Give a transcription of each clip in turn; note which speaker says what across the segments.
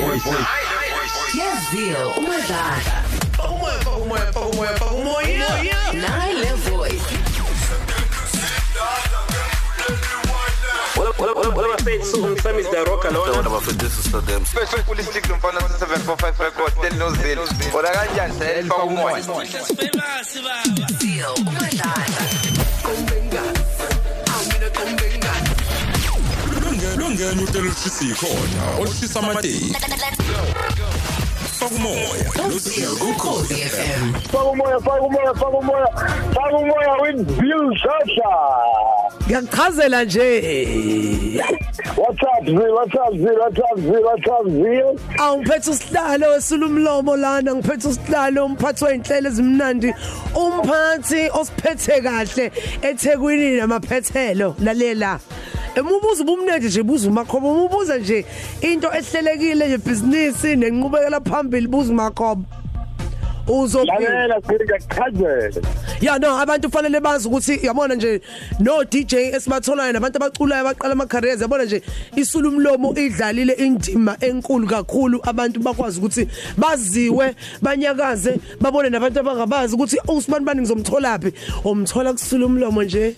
Speaker 1: Voice.
Speaker 2: Yazio umadlala
Speaker 1: Umoya, umoya, umoya, umoya.
Speaker 2: nayi le voice
Speaker 3: the rocker, no?
Speaker 4: What about for this is for them?
Speaker 5: Special Politic Lumfana 745 record tell no zil. Ora kanjani selfa umoya.
Speaker 2: Yazio umadlala
Speaker 6: longena utela ushisa ikhona olishisa amateyi fakumoya
Speaker 2: Yazio ukhozi FM
Speaker 7: faka umoya faka umoya faka umoya faka umoya with Bill Shasha.
Speaker 8: Ngiyakuchazela nje.
Speaker 7: What's up Zil what's up Zil what's up Zil what's up Zil
Speaker 8: awungiphethe usihlalo wesula umlomo lana ngiphethe usihlalo umphathi weinhlelo ezimnandi umphathi osiphethe kahle eThekwini namaphethelo lalela. Emubuza ubumnandi nje buza umakhobo umubuza nje into ehlelekile nje business nenqubekela phambili buza umakhobo. Uzophila
Speaker 7: lalela ngiyachazela
Speaker 8: ya no abantu fanele bazi ukuthi yabona nje no DJ esibatholayo nabantu abaculayo abaqala ama careers yabona nje isula umlomo idlalile indima enkulu kakhulu. Abantu bakwazi ukuthi baziwe banyakaze babone nabantu abangabazi ukuthi uSibani bani ngizomtholaphi? Umthola kusula umlomo nje.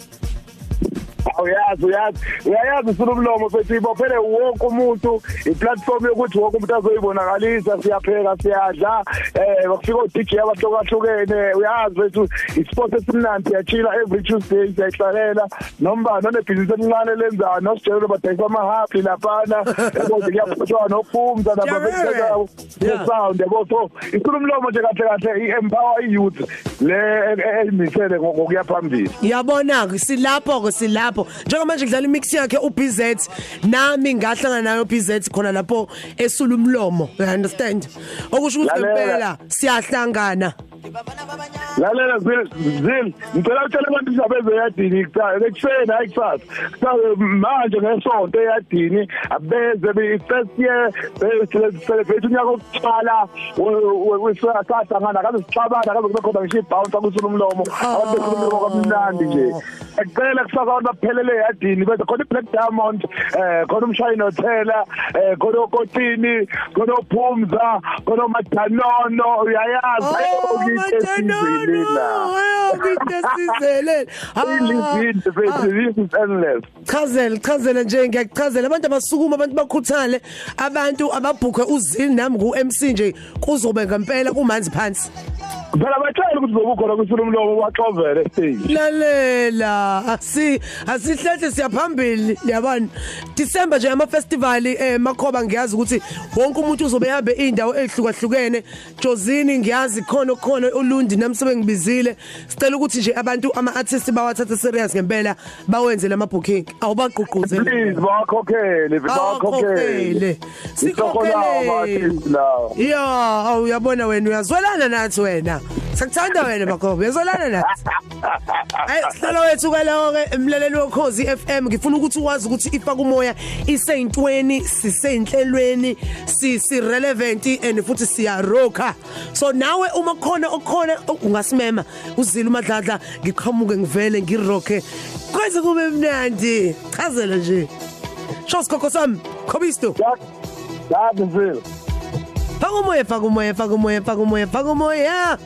Speaker 7: Uyazi uyazi uyayazi ufuna umlomo futhi ibophele wonke umuntu iplatform yokuthi wonke umuntu azoyibonakalisa siyapheka siyadla eh bakufika o DJ abahlukahlukene uyazi wethu isport esimnandi siyachila every Tuesday siyahlalela noma none business elincane lenzayo nosijelo badayisa ama happy laphana yabo kuyaphotshwa nopumza nababekela
Speaker 8: Yeah.
Speaker 7: sound yabo so isula umlomo nje kahle kahle i-empower i-youth le eyimisele ngokuya phambili
Speaker 8: yabona ke silapho ke silapho njengoba manje kudlala imix yakhe uBZ nami ngahlangana nayo uBZ khona lapho esula umlomo you understand? Okusho ukuthi
Speaker 7: Lalela.
Speaker 8: impela siyahlangana.
Speaker 7: Lalela zil zil ngicela ukutshela abantu indaba ezeyadini kusasa ekuseni hayi kusasa. Kusasa manje ngesonto eyadini abeze be-first year celebrate unyaka wokuqala wesahlangana kabe sixabana kabe kube khona ngisho ibhounce akusula umlomo abantu bekhuluma umlomo kamnandi nje. Ekucela kusasa abantu baphelele eyadini bese khona i-black diamond eh khona umshayini hotel eh khona okotini khona ophumza khona umadanono uyayazi
Speaker 8: Oh,
Speaker 7: ayokuyisizile
Speaker 8: ngitesizele
Speaker 7: ilizinde bethu this is endless
Speaker 8: chazela chazela nje ngiyakuchazela abantu abasukuma abantu bakhuthale abantu ababhukwe uzini nami ku MC nje kuzobe ngempela kumanzi phansi
Speaker 7: phela batshela ukuthi zokukhona kusula umlomo waxovele stage
Speaker 8: lalela asi asihlehle siyaphambili yabani? December nje ama festival eh makhoba ngiyazi ukuthi wonke umuntu uzobe yabe indawo ehlukahlukene Jozini ngiyazi khona khona uLundi namsebe ngibizile. Sicela ukuthi nje abantu ama artists bawathatha serious ngempela bawenze lama booking awubagqugquzele
Speaker 7: please bawakhokhele bawakhokhele
Speaker 8: sikhokhele.
Speaker 7: Lawa
Speaker 8: Ya, awu uyabona wena uyazwelana nathi wena. Sakuthanda wena bakhobe, uyazwelana nathi. Ay, sihlalo wethu kalawo ke emlaleli wokhozi FM ngifuna ukuthi uwazi ukuthi ifaka umoya iseyintweni, sisenhlelweni, sisi relevant and futhi siya rocka. So nawe uma khona okhona ungasimema uzila umadladla ngiqhamuke ngivele ngirocke. Kwenze kube mnandi. Chazela nje. Shos kokho sami, khobisto.
Speaker 7: yazi mfile
Speaker 8: Faka umoya, faka umoya, faka umoya,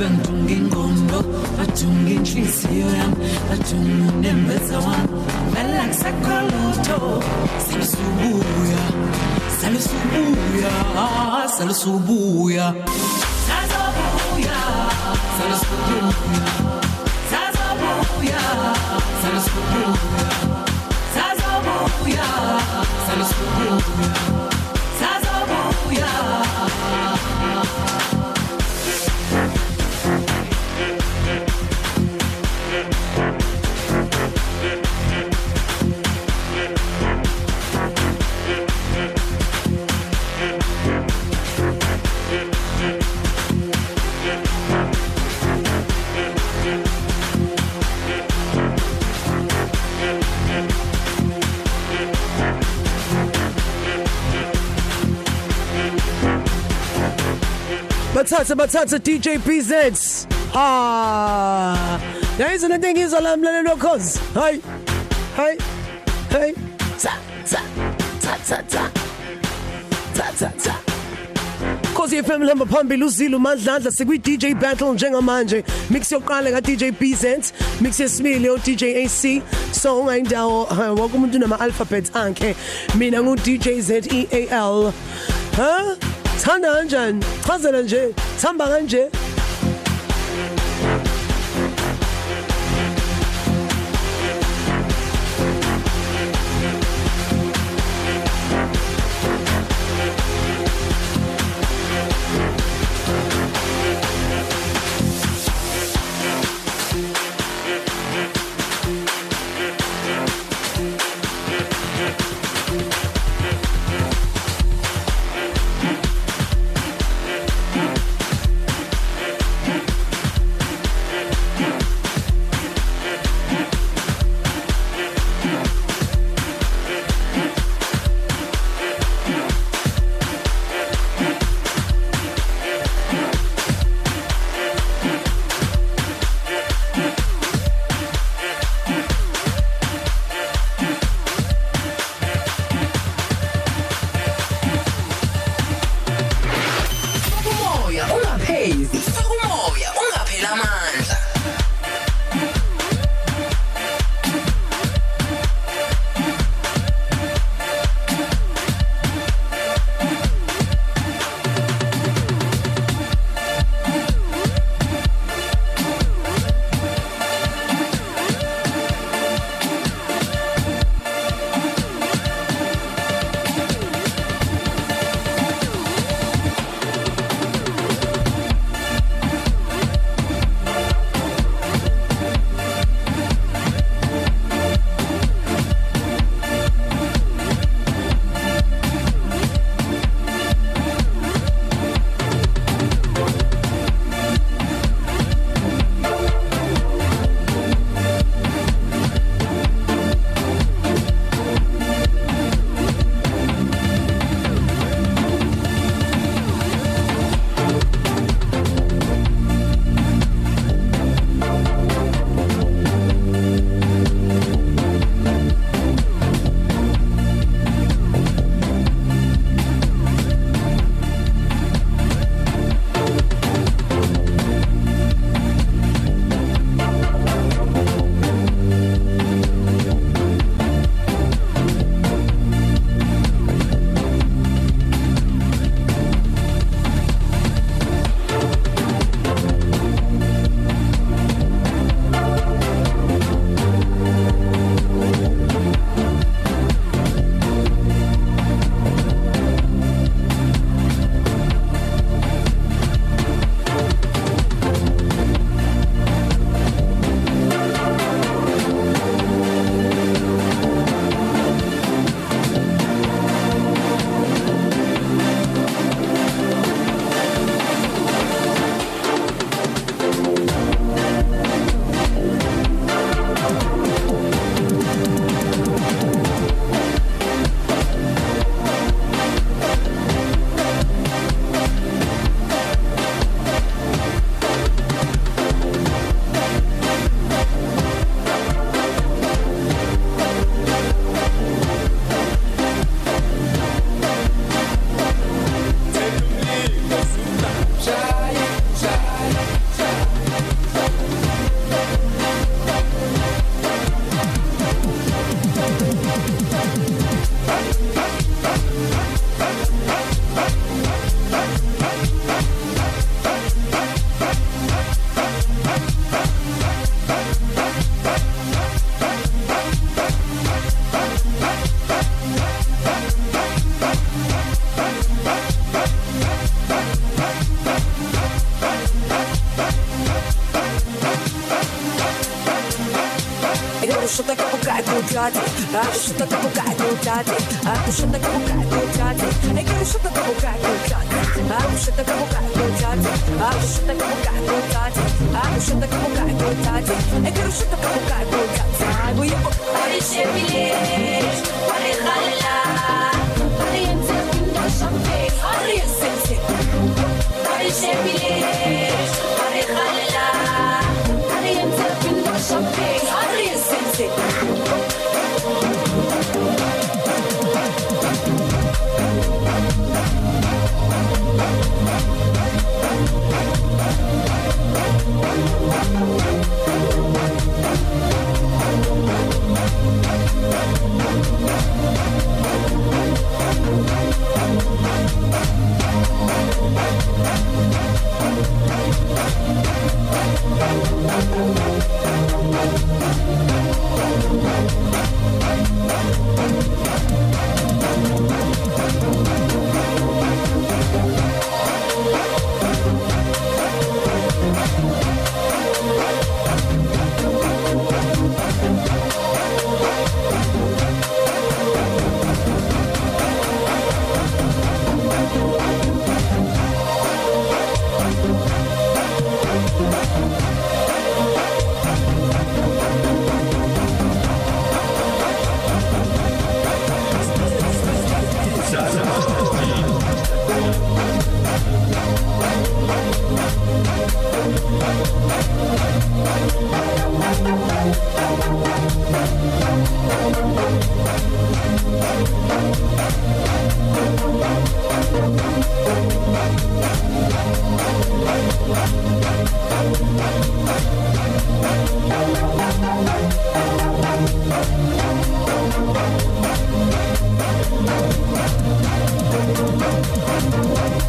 Speaker 9: sebengidunga ingqondo badunga inhliziyo yami badunga unembeza wami. Vele akusekho lutho salusubuya salusubuya salusubuya. Sazobuya salusubuya sazobuya salusubuya.
Speaker 8: Bathathe bathathe DJ PZ ah yayizo lento engizwa la mlaleli wakhozi. Hayi hayi hayi. Tsa tsa tsa tsa tsa tsa tsa tsa Khosi FM lamba phambili uzilo mandlandla sikwi DJ battle njengamanje. Mix yokuqala ka DJ PZ mix yesibili o DJ AC so ungayindawo wonke umuntu nama alphabet akhe mina ngu DJ ZEAL ha? Thanda kanjani chazela nje thamba kanje
Speaker 4: Thank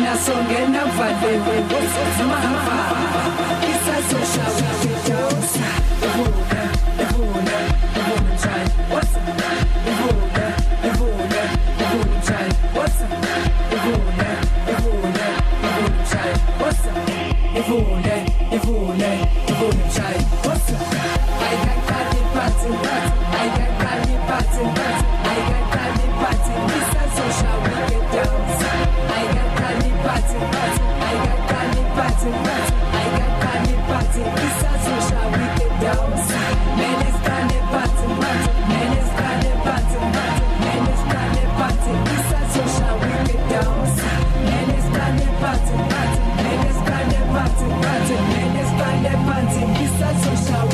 Speaker 4: thina songena valele mahava isazoshaya idosa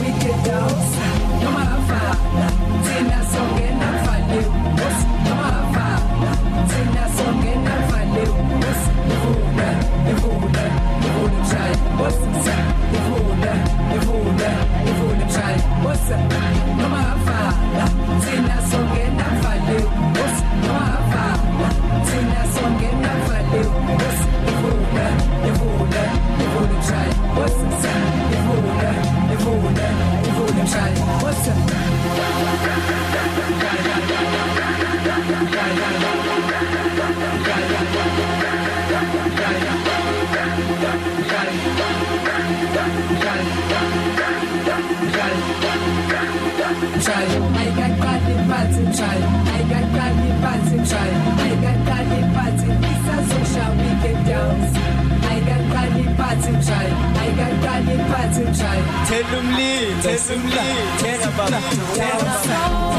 Speaker 4: wikidosa noma avala thina sonke nafaliwe noma avala thina sonke nafaliwe ivuna ivuna ivuna
Speaker 6: child what's up ivuna ivuna ivuna child what's up Tesimla, Tesimla, Tesimla.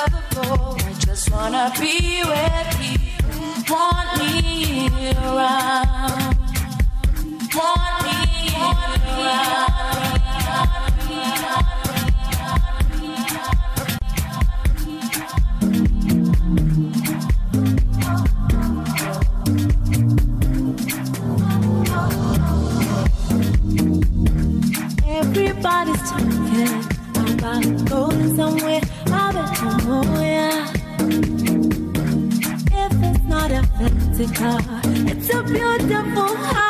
Speaker 6: lovable. I
Speaker 10: just wanna be where people want me around. Want me around.
Speaker 11: star. It's a beautiful
Speaker 6: heart.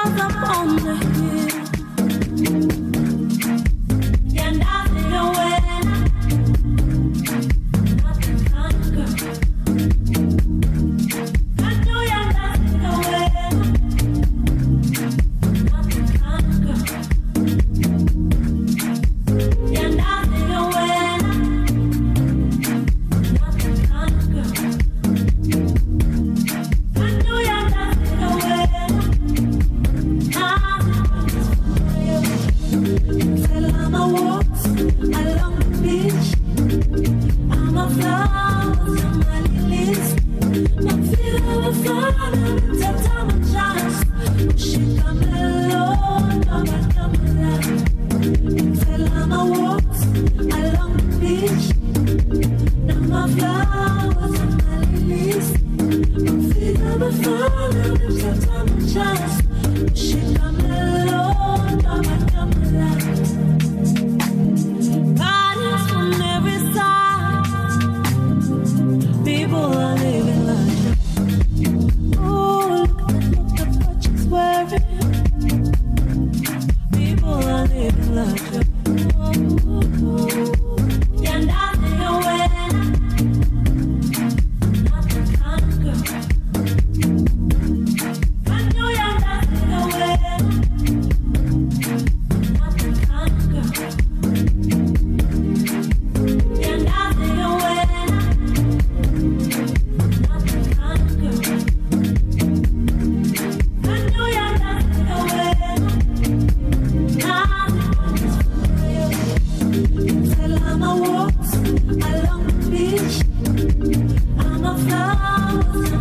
Speaker 6: love.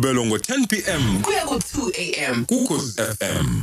Speaker 6: Ngomgqibelo ngo10 pm
Speaker 2: Kuya ku 2 am.
Speaker 6: kuKhosi FM.